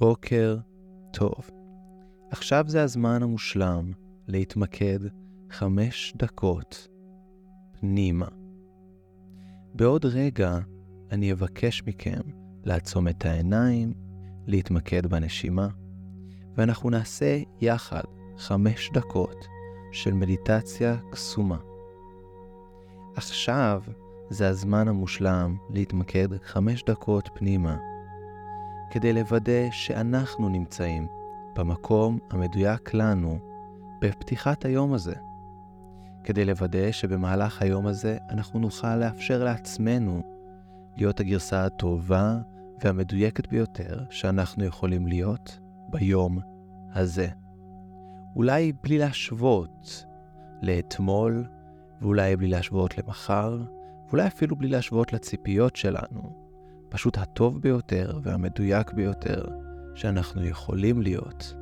בוקר טוב. עכשיו זה הזמן המושלם להתמקד חמש דקות פנימה. בעוד רגע אני אבקש מכם לעצום את העיניים, להתמקד בנשימה, ואנחנו נעשה יחד חמש דקות של מדיטציה קסומה. עכשיו זה הזמן המושלם להתמקד חמש דקות פנימה, כדי לוודא שאנחנו נמצאים במקום המדויק לנו בפתיחת היום הזה, כדי לוודא שבמהלך היום הזה אנחנו נוכל לאפשר לעצמנו להיות הגרסה הטובה והמדויקת ביותר שאנחנו יכולים להיות ביום הזה. אולי בלי להשוות לאתמול, ואולי בלי להשוות למחר, ואולי אפילו בלי להשוות לציפיות שלנו. פשוט הטוב ביותר והמדויק ביותר שאנחנו יכולים להיות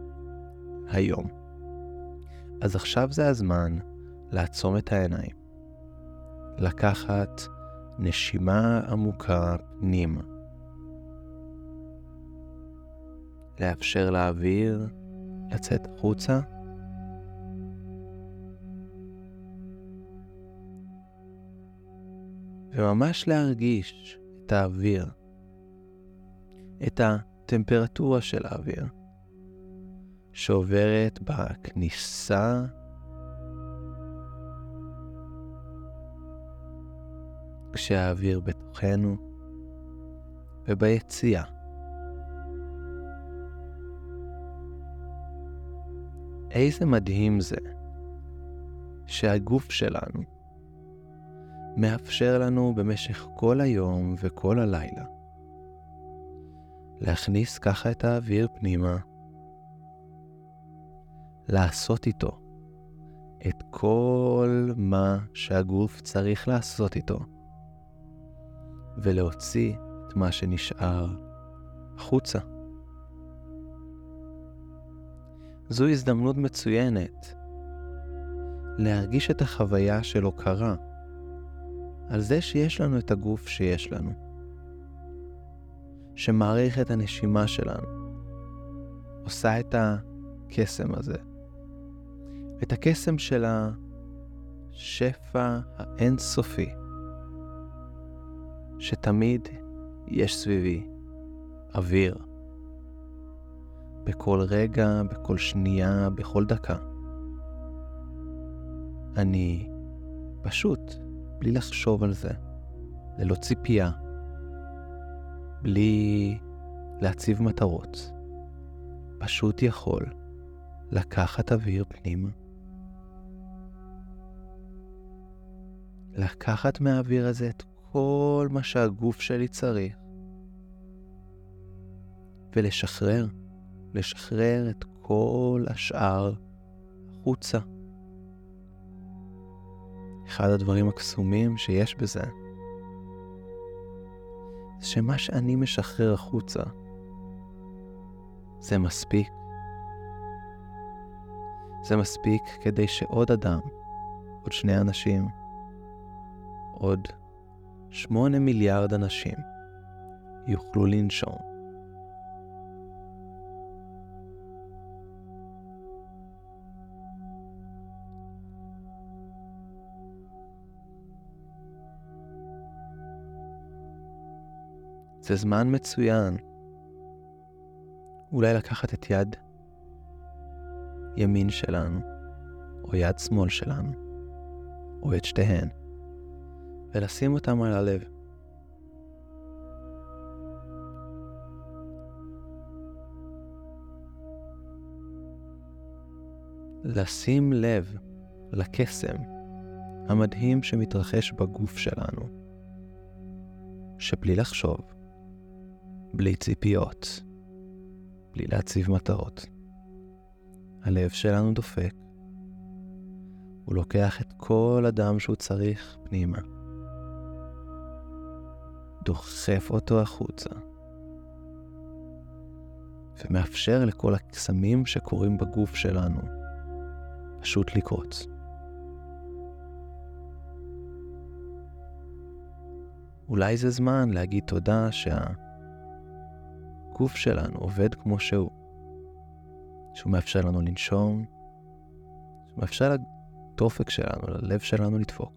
היום. אז עכשיו זה הזמן לעצום את העיניים, לקחת נשימה עמוקה פנימה, לאפשר לאוויר לצאת החוצה. וממש להרגיש את האוויר, את הטמפרטורה של האוויר, שעוברת בכניסה כשהאוויר בתוכנו וביציאה. איזה מדהים זה שהגוף שלנו מאפשר לנו במשך כל היום וכל הלילה להכניס ככה את האוויר פנימה, לעשות איתו את כל מה שהגוף צריך לעשות איתו, ולהוציא את מה שנשאר החוצה. זו הזדמנות מצוינת להרגיש את החוויה של הוקרה. על זה שיש לנו את הגוף שיש לנו, שמעריך את הנשימה שלנו, עושה את הקסם הזה, את הקסם של השפע האינסופי, שתמיד יש סביבי אוויר, בכל רגע, בכל שנייה, בכל דקה. אני פשוט בלי לחשוב על זה, ללא ציפייה, בלי להציב מטרות. פשוט יכול לקחת אוויר פנימה, לקחת מהאוויר הזה את כל מה שהגוף שלי צריך, ולשחרר, לשחרר את כל השאר החוצה. אחד הדברים הקסומים שיש בזה, זה שמה שאני משחרר החוצה, זה מספיק. זה מספיק כדי שעוד אדם, עוד שני אנשים, עוד שמונה מיליארד אנשים יוכלו לנשום. זה זמן מצוין. אולי לקחת את יד ימין שלנו, או יד שמאל שלנו, או את שתיהן, ולשים אותם על הלב. לשים לב לקסם המדהים שמתרחש בגוף שלנו, שבלי לחשוב, בלי ציפיות, בלי להציב מטרות. הלב שלנו דופק, הוא לוקח את כל אדם שהוא צריך פנימה, דוחף אותו החוצה, ומאפשר לכל הקסמים שקורים בגוף שלנו פשוט לקרות. אולי זה זמן להגיד תודה שה... שהגוף שלנו עובד כמו שהוא, שהוא מאפשר לנו לנשום, שהוא מאפשר לדופק שלנו, ללב שלנו לדפוק.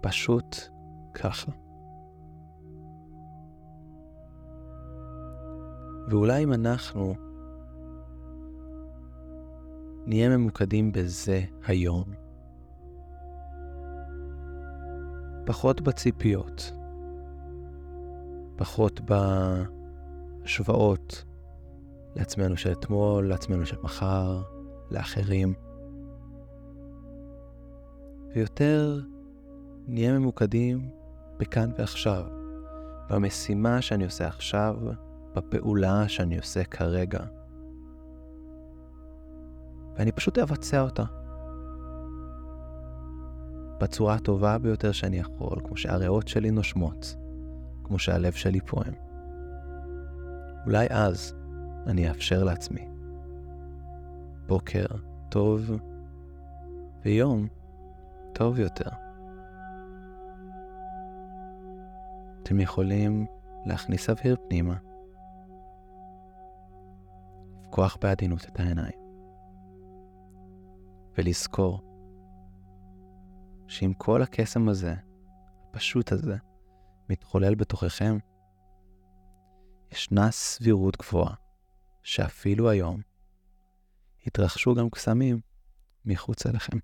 פשוט ככה. ואולי אם אנחנו נהיה ממוקדים בזה היום, פחות בציפיות, פחות בהשוואות לעצמנו של אתמול, לעצמנו של מחר, לאחרים, ויותר נהיה ממוקדים בכאן ועכשיו, במשימה שאני עושה עכשיו, בפעולה שאני עושה כרגע. ואני פשוט אבצע אותה. בצורה הטובה ביותר שאני יכול, כמו שהריאות שלי נושמות, כמו שהלב שלי פועם. אולי אז אני אאפשר לעצמי בוקר טוב ויום טוב יותר. אתם יכולים להכניס אוויר פנימה, לפקוח בעדינות את העיניים, ולזכור שאם כל הקסם הזה, הפשוט הזה, מתחולל בתוככם, ישנה סבירות גבוהה שאפילו היום יתרחשו גם קסמים מחוץ אליכם.